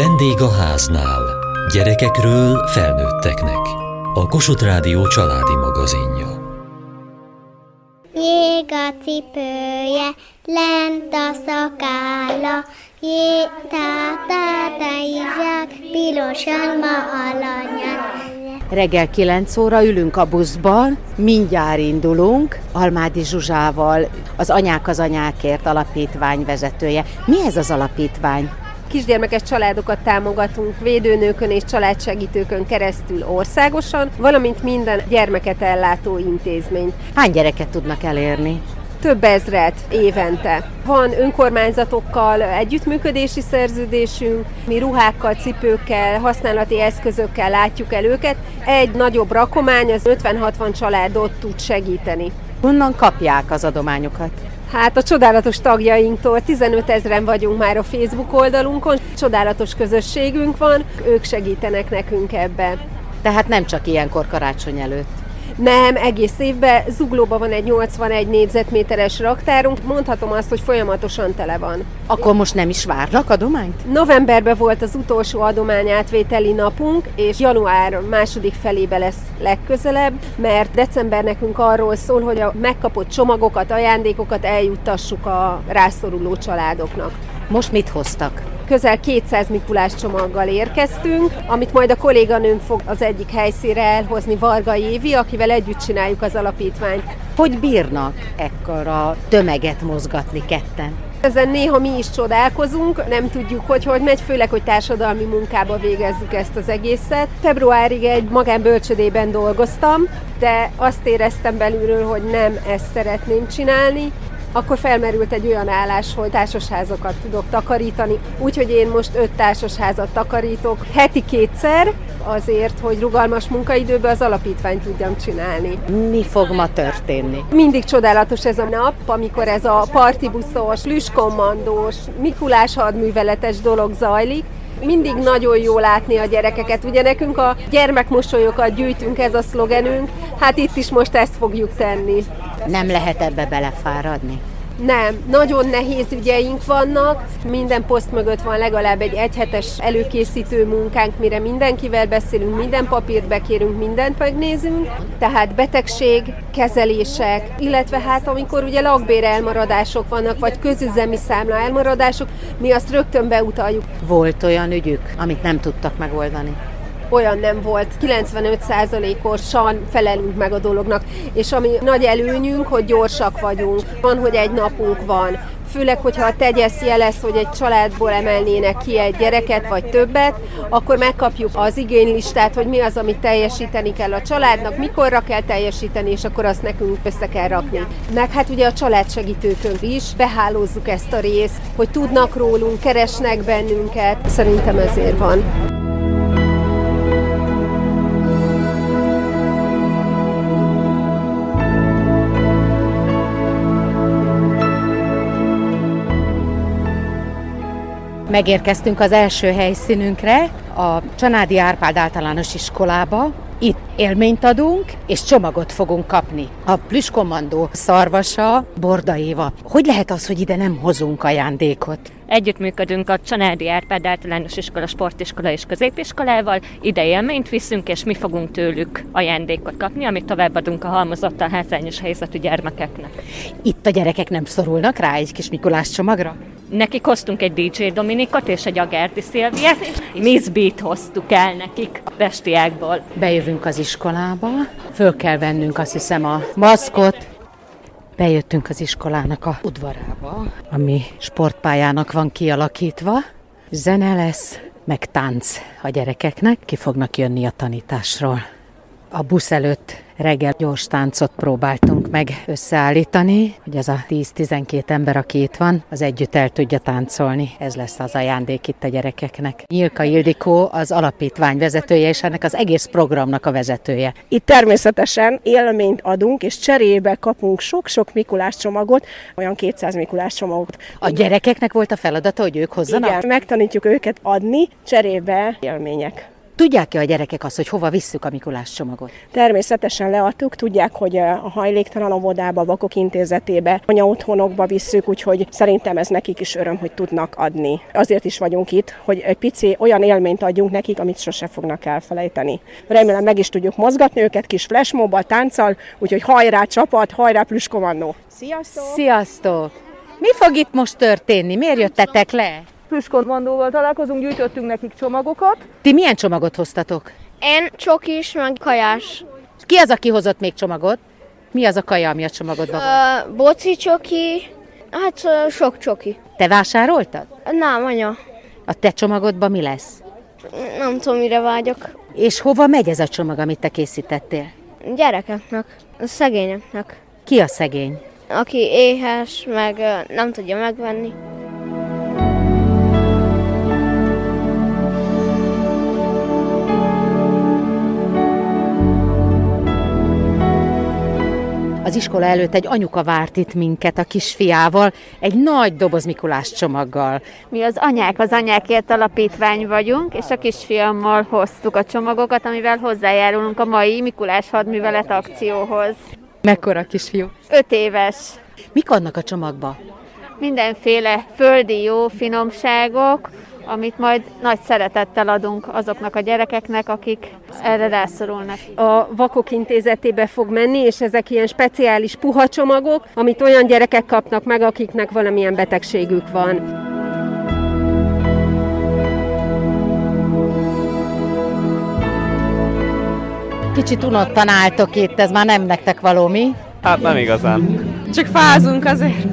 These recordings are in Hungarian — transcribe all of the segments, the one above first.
Vendég a háznál. Gyerekekről felnőtteknek. A Kossuth Rádió családi magazinja. Jég a cipője, lent a szakálla, jé, tátá, zsák, pirosan ma alanyán. Reggel 9 óra ülünk a buszban, mindjárt indulunk, Almádi Zsuzsával, az Anyák az Anyákért alapítvány vezetője. Mi ez az alapítvány? Kisgyermekes családokat támogatunk védőnőkön és családsegítőkön keresztül országosan, valamint minden gyermeket ellátó intézményt. Hány gyereket tudnak elérni? több ezret évente. Van önkormányzatokkal együttműködési szerződésünk, mi ruhákkal, cipőkkel, használati eszközökkel látjuk el őket. Egy nagyobb rakomány az 50-60 családot tud segíteni. Honnan kapják az adományokat? Hát a csodálatos tagjainktól 15 ezeren vagyunk már a Facebook oldalunkon, csodálatos közösségünk van, ők segítenek nekünk ebbe. Tehát nem csak ilyenkor karácsony előtt. Nem, egész évben zuglóban van egy 81 négyzetméteres raktárunk, mondhatom azt, hogy folyamatosan tele van. Akkor most nem is várnak adományt? Novemberben volt az utolsó adományátvételi napunk, és január második felébe lesz legközelebb, mert december nekünk arról szól, hogy a megkapott csomagokat, ajándékokat eljuttassuk a rászoruló családoknak. Most mit hoztak? Közel 200 Mikulás csomaggal érkeztünk, amit majd a kolléganőm fog az egyik helyszínre elhozni, Varga Évi, akivel együtt csináljuk az alapítványt. Hogy bírnak ekkora tömeget mozgatni ketten? Ezen néha mi is csodálkozunk, nem tudjuk, hogy hogy megy, főleg, hogy társadalmi munkába végezzük ezt az egészet. Februárig egy magánbölcsödében dolgoztam, de azt éreztem belülről, hogy nem ezt szeretném csinálni, akkor felmerült egy olyan állás, hogy társasházakat tudok takarítani, úgyhogy én most öt társasházat takarítok heti kétszer, azért, hogy rugalmas munkaidőben az alapítványt tudjam csinálni. Mi fog ma történni? Mindig csodálatos ez a nap, amikor ez a partibuszos, lüskommandós, Mikulás hadműveletes dolog zajlik, mindig nagyon jó látni a gyerekeket. Ugye nekünk a gyermekmosolyokat gyűjtünk, ez a szlogenünk, hát itt is most ezt fogjuk tenni. Nem lehet ebbe belefáradni? Nem, nagyon nehéz ügyeink vannak, minden poszt mögött van legalább egy egyhetes előkészítő munkánk, mire mindenkivel beszélünk, minden papírt bekérünk, mindent megnézünk, tehát betegség, kezelések, illetve hát amikor ugye lakbér elmaradások vannak, vagy közüzemi számla elmaradások, mi azt rögtön beutaljuk. Volt olyan ügyük, amit nem tudtak megoldani? Olyan nem volt, 95%-osan felelünk meg a dolognak, és ami nagy előnyünk, hogy gyorsak vagyunk, van, hogy egy napunk van, főleg, hogyha a tegyesz jelez, hogy egy családból emelnének ki egy gyereket vagy többet, akkor megkapjuk az igénylistát, hogy mi az, amit teljesíteni kell a családnak, mikorra kell teljesíteni, és akkor azt nekünk össze kell rakni. Meg hát ugye a családsegítőkön is behálózzuk ezt a részt, hogy tudnak rólunk, keresnek bennünket. Szerintem ezért van. Megérkeztünk az első helyszínünkre, a Csanádi Árpád általános iskolába. Itt élményt adunk, és csomagot fogunk kapni. A Plüskommandó szarvasa, Borda Éva. Hogy lehet az, hogy ide nem hozunk ajándékot? Együttműködünk a Csanádi Árpád általános iskola, sportiskola és középiskolával. Ide élményt viszünk, és mi fogunk tőlük ajándékot kapni, amit továbbadunk a halmozottan hátrányos helyzetű gyermekeknek. Itt a gyerekek nem szorulnak rá egy kis Mikulás csomagra? Nekik hoztunk egy DJ Dominikot és egy Agerti Szilviát, és Miss Beat hoztuk el nekik a bestiákból. Bejövünk az iskolába, föl kell vennünk azt hiszem a maszkot, bejöttünk az iskolának a udvarába, ami sportpályának van kialakítva. Zene lesz, meg tánc a gyerekeknek, ki fognak jönni a tanításról. A busz előtt reggel gyors táncot próbáltunk meg összeállítani, hogy az a 10-12 ember, aki itt van, az együtt el tudja táncolni. Ez lesz az ajándék itt a gyerekeknek. Nyilka Ildikó az alapítvány vezetője, és ennek az egész programnak a vezetője. Itt természetesen élményt adunk, és cserébe kapunk sok-sok Mikulás csomagot, olyan 200 Mikulás csomagot. A gyerekeknek volt a feladata, hogy ők hozzanak? Igen, megtanítjuk őket adni, cserébe élmények Tudják-e a gyerekek azt, hogy hova visszük a Mikulás csomagot? Természetesen leadtuk, tudják, hogy a hajléktalan óvodába, vakok intézetébe, anya otthonokba visszük, úgyhogy szerintem ez nekik is öröm, hogy tudnak adni. Azért is vagyunk itt, hogy egy pici olyan élményt adjunk nekik, amit sose fognak elfelejteni. Remélem meg is tudjuk mozgatni őket kis flashmobbal, tánccal, úgyhogy hajrá csapat, hajrá plüskomannó! Sziasztok! Sziasztok! Mi fog itt most történni? Miért jöttetek le? Plüskommandóval találkozunk, gyűjtöttünk nekik csomagokat. Ti milyen csomagot hoztatok? Én csokis, meg kajás. Ki az, aki hozott még csomagot? Mi az a kaja, ami a csomagodban van? Uh, boci csoki, hát uh, sok csoki. Te vásároltad? Nem, anya, A te csomagodban mi lesz? nem tudom, mire vágyok. És hova megy ez a csomag, amit te készítettél? Gyerekeknek, a szegényeknek, Ki a szegény? aki éhes, meg uh, nem tudja megvenni. Az iskola előtt egy anyuka várt itt minket a kisfiával, egy nagy doboz Mikulás csomaggal. Mi az Anyák az Anyákért Alapítvány vagyunk, és a kisfiammal hoztuk a csomagokat, amivel hozzájárulunk a mai Mikulás hadművelet akcióhoz. Mekkora kisfiú? Öt éves. Mik vannak a csomagba? Mindenféle földi jó finomságok, amit majd nagy szeretettel adunk azoknak a gyerekeknek, akik erre rászorulnak. a vakok intézetébe fog menni, és ezek ilyen speciális puha csomagok, amit olyan gyerekek kapnak meg, akiknek valamilyen betegségük van. Kicsit unottan álltok itt, ez már nem nektek való, mi? Hát nem igazán. Csak fázunk azért.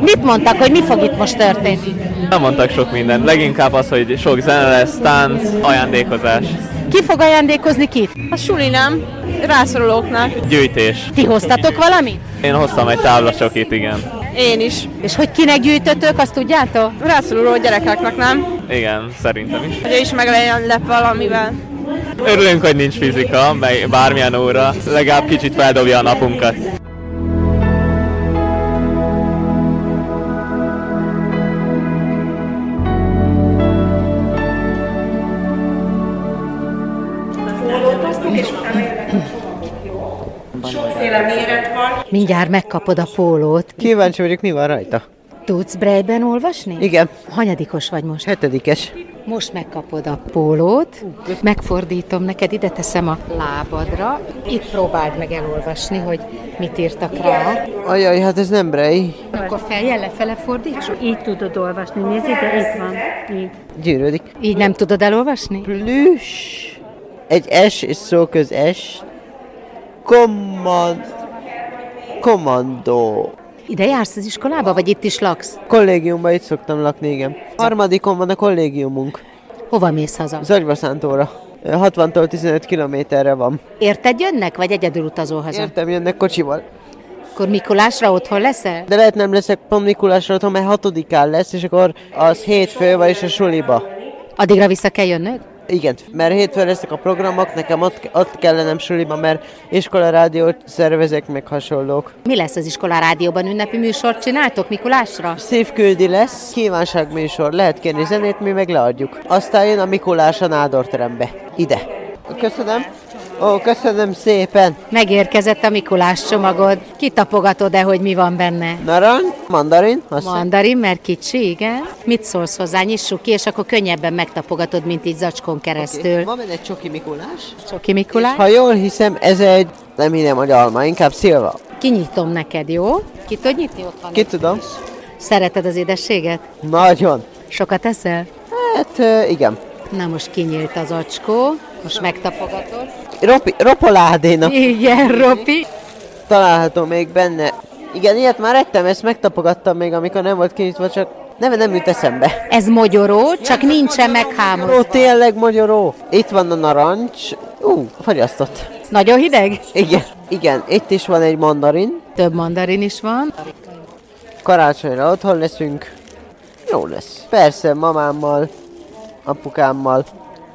Mit mondtak, hogy mi fog itt most történni? Nem mondtak sok mindent. Leginkább az, hogy sok zene lesz, tánc, ajándékozás, Ki fog ajándékozni kit? A suli nem, rászorulóknak. gyűjtés. Ti hoztatok valamit? Én hoztam egy táblacsokit, igen. Én is. És hogy kinek gyűjtötök, azt tudjátok? Rászoruló gyerekeknek, nem? Igen, szerintem is. Hogy ő is meg legyen lep valamivel. Örülünk, hogy nincs fizika, meg bármilyen óra. Legalább kicsit feldobja a napunkat. Mindjárt megkapod a pólót. Kíváncsi vagyok, mi van rajta. Tudsz Brejben olvasni? Igen, Hanyadikos vagy most? hetedikes. Most megkapod a pólót, megfordítom neked, ide teszem a lábadra. Itt próbáld meg elolvasni, hogy mit írtak rá. Ajaj, hát ez nem brej. Akkor feljel lefele fordítsuk. Így tudod olvasni, nézd ide, itt van. Így. Gyűrődik. Így nem tudod elolvasni? Plüss. Egy S és szó köz S. Kommand... Kommandó. Ide jársz az iskolába, vagy itt is laksz? Kollégiumban itt szoktam lakni, igen. Harmadikon van a kollégiumunk. Hova mész haza? Zagyvaszántóra. 60-tól 15 kilométerre van. Érted jönnek, vagy egyedül utazol haza? Értem, jönnek kocsival. Akkor Mikulásra otthon leszel? De lehet nem leszek pont Mikulásra otthon, mert hatodikán lesz, és akkor az hétfő, vagyis a suliba. Addigra vissza kell jönnöd? Igen, mert hétfőn lesznek a programok, nekem ott, ott kellenem suliba, mert iskola rádiót szervezek, meg hasonlók. Mi lesz az iskola rádióban? Ünnepi műsort csináltok Mikulásra? Szívküldi lesz, kívánságműsor, lehet kérni zenét, mi meg leadjuk. Aztán jön a Mikulás a nádorterembe. Ide. Köszönöm. Ó, köszönöm szépen. Megérkezett a Mikulás csomagod. Kitapogatod-e, hogy mi van benne? Narancs, mandarin, azt Mandarin, mert kicsi, igen. Mit szólsz hozzá? Nyissuk ki, és akkor könnyebben megtapogatod, mint így zacskon keresztül. Van benne egy csoki Mikulás. Csoki Mikulás? Ha jól hiszem, ez egy, nem hinnem, hogy alma, inkább szilva. Kinyitom neked, jó? Ki tudod nyitni? Ott van. Ki tudom? kis. Szereted az édességet? Nagyon. Sokat eszel? Hát igen. Na most kinyílt az acskó, most megtapogatod. Ropi, ropoládénak Igen, Ropi. található még benne. Igen, ilyet már ettem, ezt megtapogattam még, amikor nem volt kinyitva, csak nem, nem jut eszembe. Ez mogyoró, csak nincsen Ó, meghámozva. tényleg magyaró. Itt van a narancs. Ú, fagyasztott. Nagyon hideg? Igen, igen, itt is van egy mandarin. Több mandarin is van. Karácsonyra otthon leszünk. Jó lesz. Persze, mamámmal, apukámmal.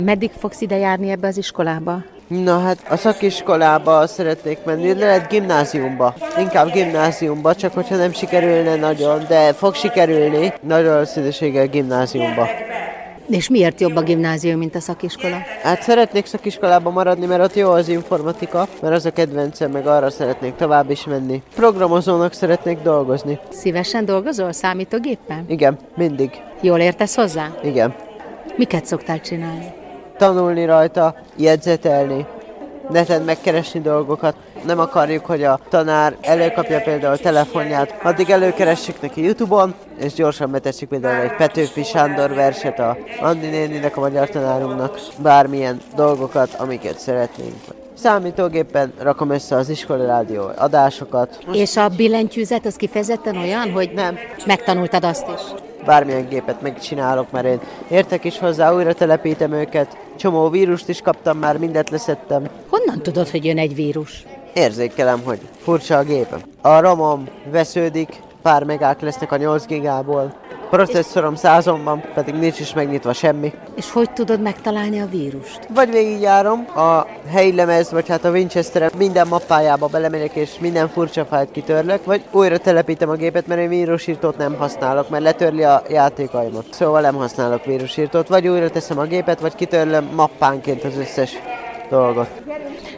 Meddig fogsz ide járni ebbe az iskolába? Na hát a szakiskolába szeretnék menni, de lehet gimnáziumba. Inkább gimnáziumba, csak hogyha nem sikerülne nagyon, de fog sikerülni. Nagy valószínűséggel gimnáziumba. És miért jobb a gimnázium, mint a szakiskola? Hát szeretnék szakiskolában maradni, mert ott jó az informatika, mert az a kedvencem, meg arra szeretnék tovább is menni. Programozónak szeretnék dolgozni. Szívesen dolgozol számítógéppen? Igen, mindig. Jól értesz hozzá? Igen. Miket szoktál csinálni? Tanulni rajta, jegyzetelni, neten megkeresni dolgokat. Nem akarjuk, hogy a tanár előkapja például a telefonját, addig előkeressük neki Youtube-on, és gyorsan beteszik például egy Petőfi Sándor verset a Andi néninek, a magyar tanárunknak, bármilyen dolgokat, amiket szeretnénk. Számítógépen rakom össze az iskola rádió adásokat. És a billentyűzet az kifejezetten olyan, hogy nem. megtanultad azt is? Bármilyen gépet megcsinálok, mert én értek is hozzá, újra telepítem őket. Csomó vírust is kaptam már, mindet leszettem. Honnan tudod, hogy jön egy vírus? Érzékelem, hogy furcsa a gépem. A romom vesződik, pár megák lesznek a 8 gigából. Processzorom százon van, pedig nincs is megnyitva semmi. És hogy tudod megtalálni a vírust? Vagy végigjárom a helyi lemez, vagy hát a winchester minden mappájába belemegyek, és minden furcsa fájlt kitörlök, vagy újra telepítem a gépet, mert én vírusírtót nem használok, mert letörli a játékaimat. Szóval nem használok vírusírtót, vagy újra teszem a gépet, vagy kitörlöm mappánként az összes dolgot.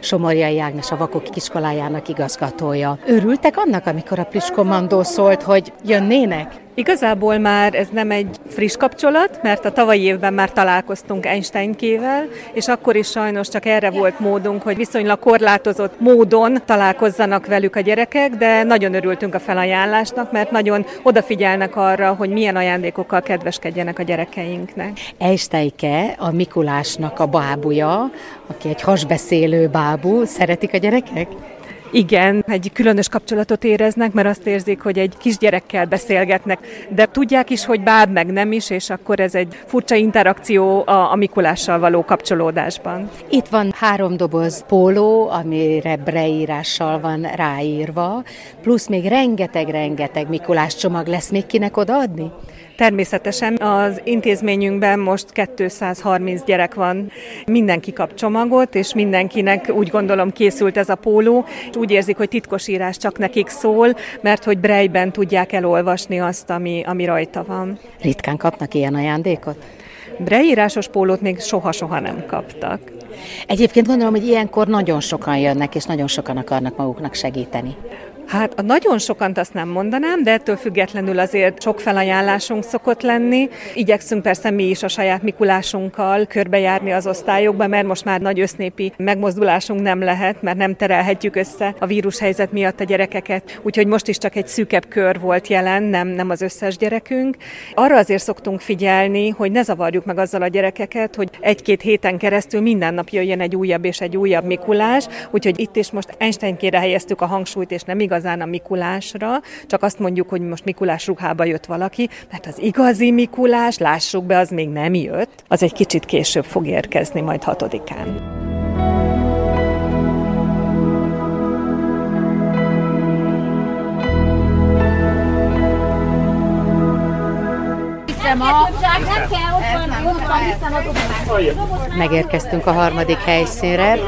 Somorjai Ágnes a Vakok iskolájának igazgatója. Örültek annak, amikor a Pliss Kommandó szólt, hogy jönnének? Igazából már ez nem egy friss kapcsolat, mert a tavalyi évben már találkoztunk Einsteinkével, és akkor is sajnos csak erre volt módunk, hogy viszonylag korlátozott módon találkozzanak velük a gyerekek, de nagyon örültünk a felajánlásnak, mert nagyon odafigyelnek arra, hogy milyen ajándékokkal kedveskedjenek a gyerekeinknek. Einsteinke, a Mikulásnak a bábuja, aki egy hasbeszélő bábú, szeretik a gyerekek? Igen, egy különös kapcsolatot éreznek, mert azt érzik, hogy egy kisgyerekkel beszélgetnek, de tudják is, hogy báb meg nem is, és akkor ez egy furcsa interakció a, a Mikulással való kapcsolódásban. Itt van három doboz póló, amire breírással van ráírva, plusz még rengeteg-rengeteg Mikulás csomag lesz még kinek odaadni? Természetesen az intézményünkben most 230 gyerek van, mindenki kap csomagot, és mindenkinek úgy gondolom készült ez a póló. Úgy érzik, hogy titkosírás csak nekik szól, mert hogy Brejben tudják elolvasni azt, ami, ami rajta van. Ritkán kapnak ilyen ajándékot? Breírásos pólót még soha-soha nem kaptak. Egyébként gondolom, hogy ilyenkor nagyon sokan jönnek, és nagyon sokan akarnak maguknak segíteni. Hát a nagyon sokan azt nem mondanám, de ettől függetlenül azért sok felajánlásunk szokott lenni. Igyekszünk persze mi is a saját Mikulásunkkal körbejárni az osztályokba, mert most már nagy össznépi megmozdulásunk nem lehet, mert nem terelhetjük össze a vírushelyzet miatt a gyerekeket. Úgyhogy most is csak egy szűkebb kör volt jelen, nem, nem az összes gyerekünk. Arra azért szoktunk figyelni, hogy ne zavarjuk meg azzal a gyerekeket, hogy egy-két héten keresztül minden nap jöjjön egy újabb és egy újabb Mikulás, úgyhogy itt is most Einsteinkére helyeztük a hangsúlyt, és nem igaz igazán a Mikulásra, csak azt mondjuk, hogy most Mikulás ruhába jött valaki, mert az igazi Mikulás, lássuk be, az még nem jött, az egy kicsit később fog érkezni, majd hatodikán. Megérkeztünk a harmadik helyszínre.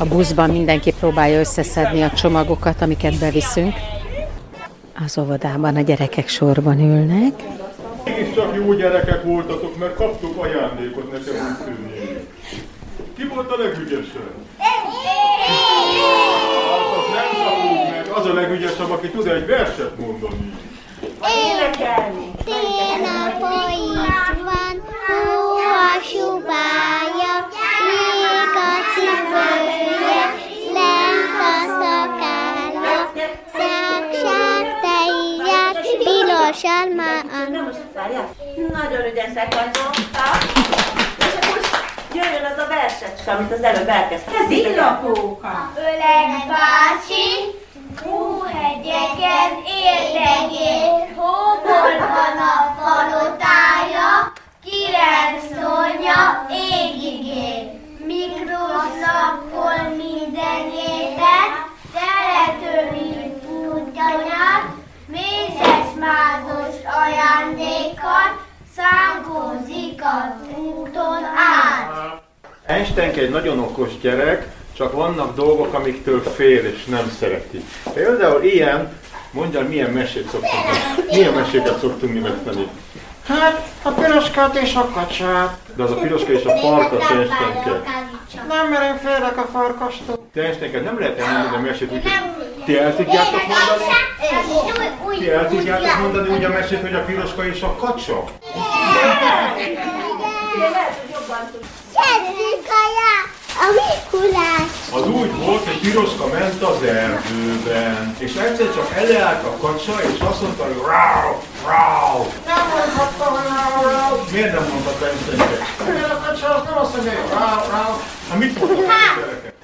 A buszban mindenki próbálja összeszedni a csomagokat, amiket beviszünk. Az óvodában a gyerekek sorban ülnek. csak jó gyerekek voltatok, mert kaptuk ajándékot nekem úgy tűnik. Ki volt a legügyesebb? Hát az nem szabunk meg, az a legügyesebb, aki tud egy verset mondani. Énekelni. Vagyok. És akkor jöjjön az a versecske, amit az előbb elkezdtem. Villapóka. Öleg bácsi, Hóhegyeken érdegél, hóból van a palotája, kilenc tonja égig ér. Miklós nappol minden élet, teletörni át. Einstein egy nagyon okos gyerek, csak vannak dolgok, amiktől fél és nem szereti. Például ilyen, mondjam, milyen mesét szoktunk, milyen meséket szoktunk mi megtenni. Hát a piroskát és a kacsát. De az a piroska és a farkas tenstenke. Nem, mert én félek a farkastól. Tenstenket nem lehet elmondani a mesét úgy, hogy ti el tudjátok mondani? Ti el tudjátok mondani úgy a mesét, hogy a piroska és a kacsa? Szeretünk a Mikulás. Az úgy volt, hogy Piroska ment az erdőben, és egyszer csak eleállt a kacsa, és azt mondta, hogy ráv, ráv. Nem mondhatta, hogy ráv, ráv. Miért nem mondta Tenstenke? Mert a kacsa az nem azt mondja, hogy ráv, ráv. Hát mit mondtak a gyerekek?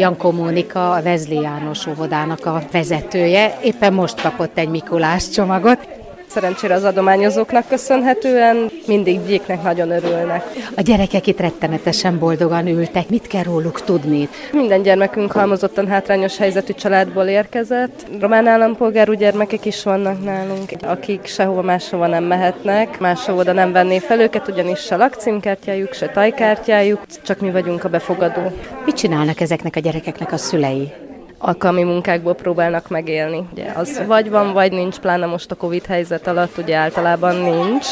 Jankó Mónika, a Vezli János óvodának a vezetője, éppen most kapott egy Mikulás csomagot. Szerencsére az adományozóknak köszönhetően mindig gyíknek nagyon örülnek. A gyerekek itt rettenetesen boldogan ültek. Mit kell róluk tudni? Minden gyermekünk halmozottan hátrányos helyzetű családból érkezett. Román állampolgárú gyermekek is vannak nálunk, akik sehova máshova nem mehetnek, máshova oda nem venné fel őket, ugyanis se lakcímkártyájuk, se tajkártyájuk, csak mi vagyunk a befogadó. Mit csinálnak ezeknek a gyerekeknek a szülei? Alkalmi munkákból próbálnak megélni. Ugye az vagy van, vagy nincs, pláne most a Covid helyzet alatt ugye általában nincs.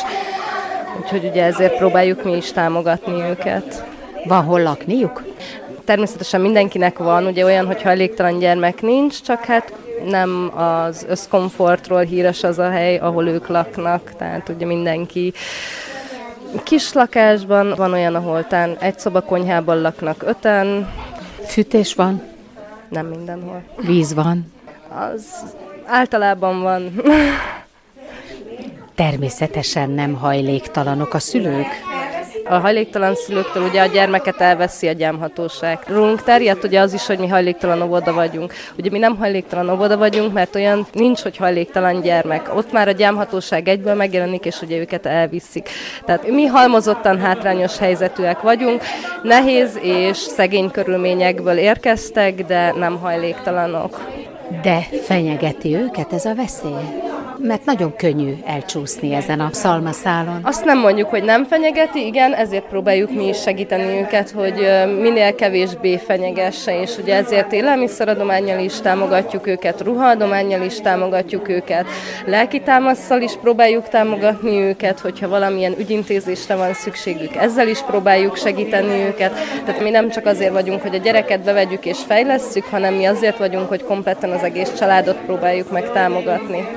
Úgyhogy ugye ezért próbáljuk mi is támogatni őket. Van hol lakniuk? Természetesen mindenkinek van, ugye olyan, hogy hajléktalan gyermek nincs, csak hát nem az összkomfortról híres az a hely, ahol ők laknak, tehát ugye mindenki kis lakásban, van olyan, ahol tán egy szobakonyhában laknak öten. Fűtés van? Nem mindenhol. Víz van? Az általában van. Természetesen nem hajléktalanok a szülők. A hajléktalan szülőktől ugye a gyermeket elveszi a gyámhatóság. Rólunk terjedt ugye az is, hogy mi hajléktalan óvoda vagyunk. Ugye mi nem hajléktalan óvoda vagyunk, mert olyan nincs, hogy hajléktalan gyermek. Ott már a gyámhatóság egyből megjelenik, és ugye őket elviszik. Tehát mi halmozottan hátrányos helyzetűek vagyunk. Nehéz és szegény körülményekből érkeztek, de nem hajléktalanok. De fenyegeti őket ez a veszély? Mert nagyon könnyű elcsúszni ezen a szalmaszálon. Azt nem mondjuk, hogy nem fenyegeti, igen, ezért próbáljuk mi is segíteni őket, hogy minél kevésbé fenyegesse, és ugye ezért élelmiszeradományjal is támogatjuk őket, ruhaadományjal is támogatjuk őket, lelki támaszsal is próbáljuk támogatni őket, hogyha valamilyen ügyintézésre van szükségük, ezzel is próbáljuk segíteni őket. Tehát mi nem csak azért vagyunk, hogy a gyereket bevegyük és fejlesszük, hanem mi azért vagyunk, hogy kompletten az egész családot próbáljuk meg támogatni.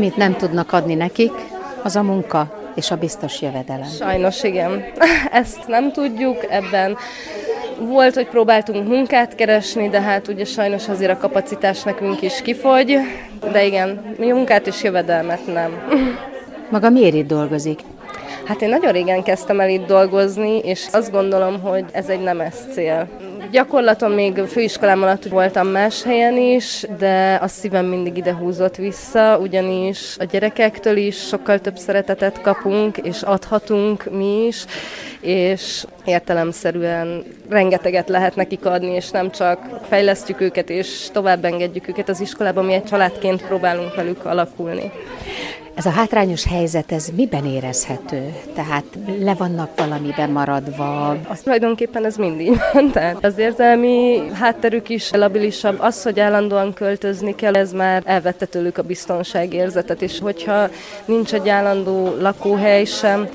Amit nem tudnak adni nekik, az a munka és a biztos jövedelem. Sajnos igen. Ezt nem tudjuk, ebben volt, hogy próbáltunk munkát keresni, de hát ugye sajnos azért a kapacitás nekünk is kifogy, de igen, mi munkát és jövedelmet nem. Maga miért itt dolgozik? Hát én nagyon régen kezdtem el itt dolgozni, és azt gondolom, hogy ez egy nemes cél. Gyakorlaton még főiskolám alatt voltam más helyen is, de a szívem mindig ide húzott vissza, ugyanis a gyerekektől is sokkal több szeretetet kapunk, és adhatunk mi is, és értelemszerűen rengeteget lehet nekik adni, és nem csak fejlesztjük őket, és tovább engedjük őket az iskolában, mi egy családként próbálunk velük alakulni. Ez a hátrányos helyzet, ez miben érezhető? Tehát le vannak valamiben maradva? Azt tulajdonképpen ez mindig van. Tehát az érzelmi hátterük is labilisabb. Az, hogy állandóan költözni kell, ez már elvette tőlük a biztonságérzetet, és hogyha nincs egy állandó lakóhely sem,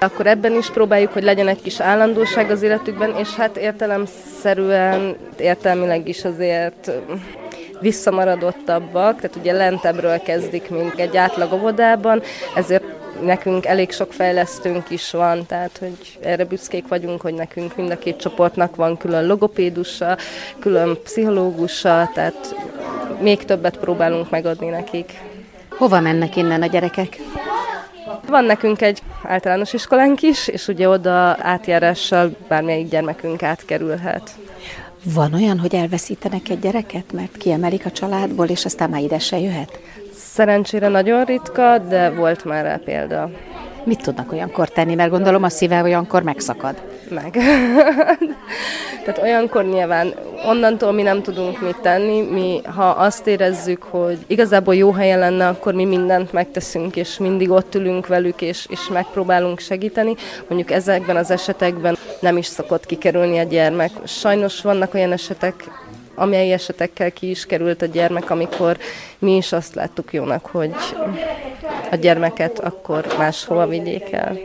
akkor ebben is próbáljuk, hogy legyen egy kis állandóság az életükben, és hát értelemszerűen, értelmileg is azért visszamaradottabbak, tehát ugye lentebbről kezdik, mint egy átlag óvodában, ezért nekünk elég sok fejlesztőnk is van, tehát hogy erre büszkék vagyunk, hogy nekünk mind a két csoportnak van külön logopédusa, külön pszichológusa, tehát még többet próbálunk megadni nekik. Hova mennek innen a gyerekek? Van nekünk egy általános iskolánk is, és ugye oda átjárással bármelyik gyermekünk átkerülhet. Van olyan, hogy elveszítenek egy gyereket, mert kiemelik a családból, és aztán már ide se jöhet? Szerencsére nagyon ritka, de volt már rá példa. Mit tudnak olyankor tenni? Mert gondolom a szíve olyankor megszakad. Meg. Tehát olyankor nyilván onnantól mi nem tudunk mit tenni. Mi, ha azt érezzük, hogy igazából jó helyen lenne, akkor mi mindent megteszünk, és mindig ott ülünk velük, és, és megpróbálunk segíteni. Mondjuk ezekben az esetekben nem is szokott kikerülni a gyermek. Sajnos vannak olyan esetek, amely esetekkel ki is került a gyermek, amikor mi is azt láttuk jónak, hogy a gyermeket akkor máshova vigyék el.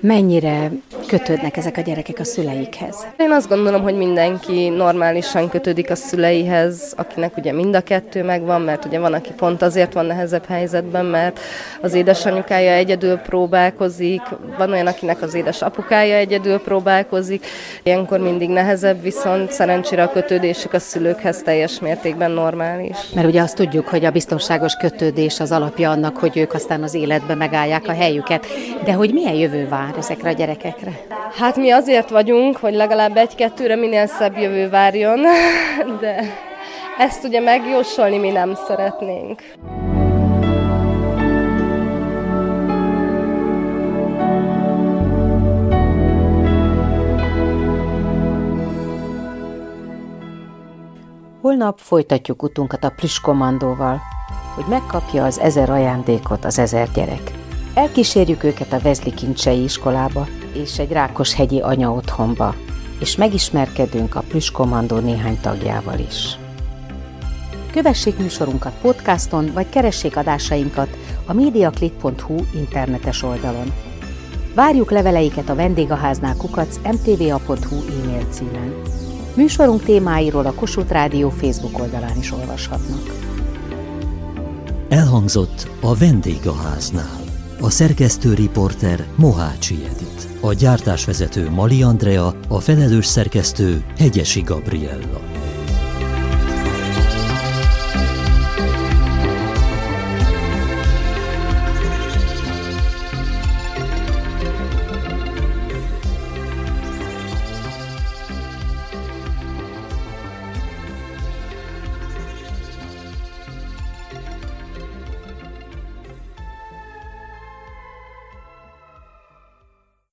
Mennyire kötődnek ezek a gyerekek a szüleikhez? Én azt gondolom, hogy mindenki normálisan kötődik a szüleihez, akinek ugye mind a kettő megvan, mert ugye van, aki pont azért van nehezebb helyzetben, mert az édesanyukája egyedül próbálkozik, van olyan, akinek az édesapukája egyedül próbálkozik, ilyenkor mindig nehezebb, viszont szerencsére a kötődésük a szülőkhez teljes mértékben normális. Mert ugye azt tudjuk, hogy a biztonságos kötődés az alapja annak, hogy ők aztán az életbe megállják a helyüket. De hogy milyen jövő vár ezekre a gyerekekre? Hát mi azért vagyunk, hogy legalább egy-kettőre minél szebb jövő várjon, de ezt ugye megjósolni mi nem szeretnénk. Holnap folytatjuk utunkat a Plüss kommandóval, hogy megkapja az ezer ajándékot az ezer gyerek. Elkísérjük őket a Vezli Kincsei iskolába és egy Rákoshegyi anya otthonba, és megismerkedünk a Plüss kommandó néhány tagjával is. Kövessék műsorunkat podcaston, vagy keressék adásainkat a mediaclick.hu internetes oldalon. Várjuk leveleiket a vendégháznál kukac mtva.hu e-mail címen. Műsorunk témáiról a Kossuth Rádió Facebook oldalán is olvashatnak. Elhangzott a vendégháznál. A szerkesztő riporter Mohácsi Edit. A gyártásvezető Mali Andrea, a felelős szerkesztő Hegyesi Gabriella.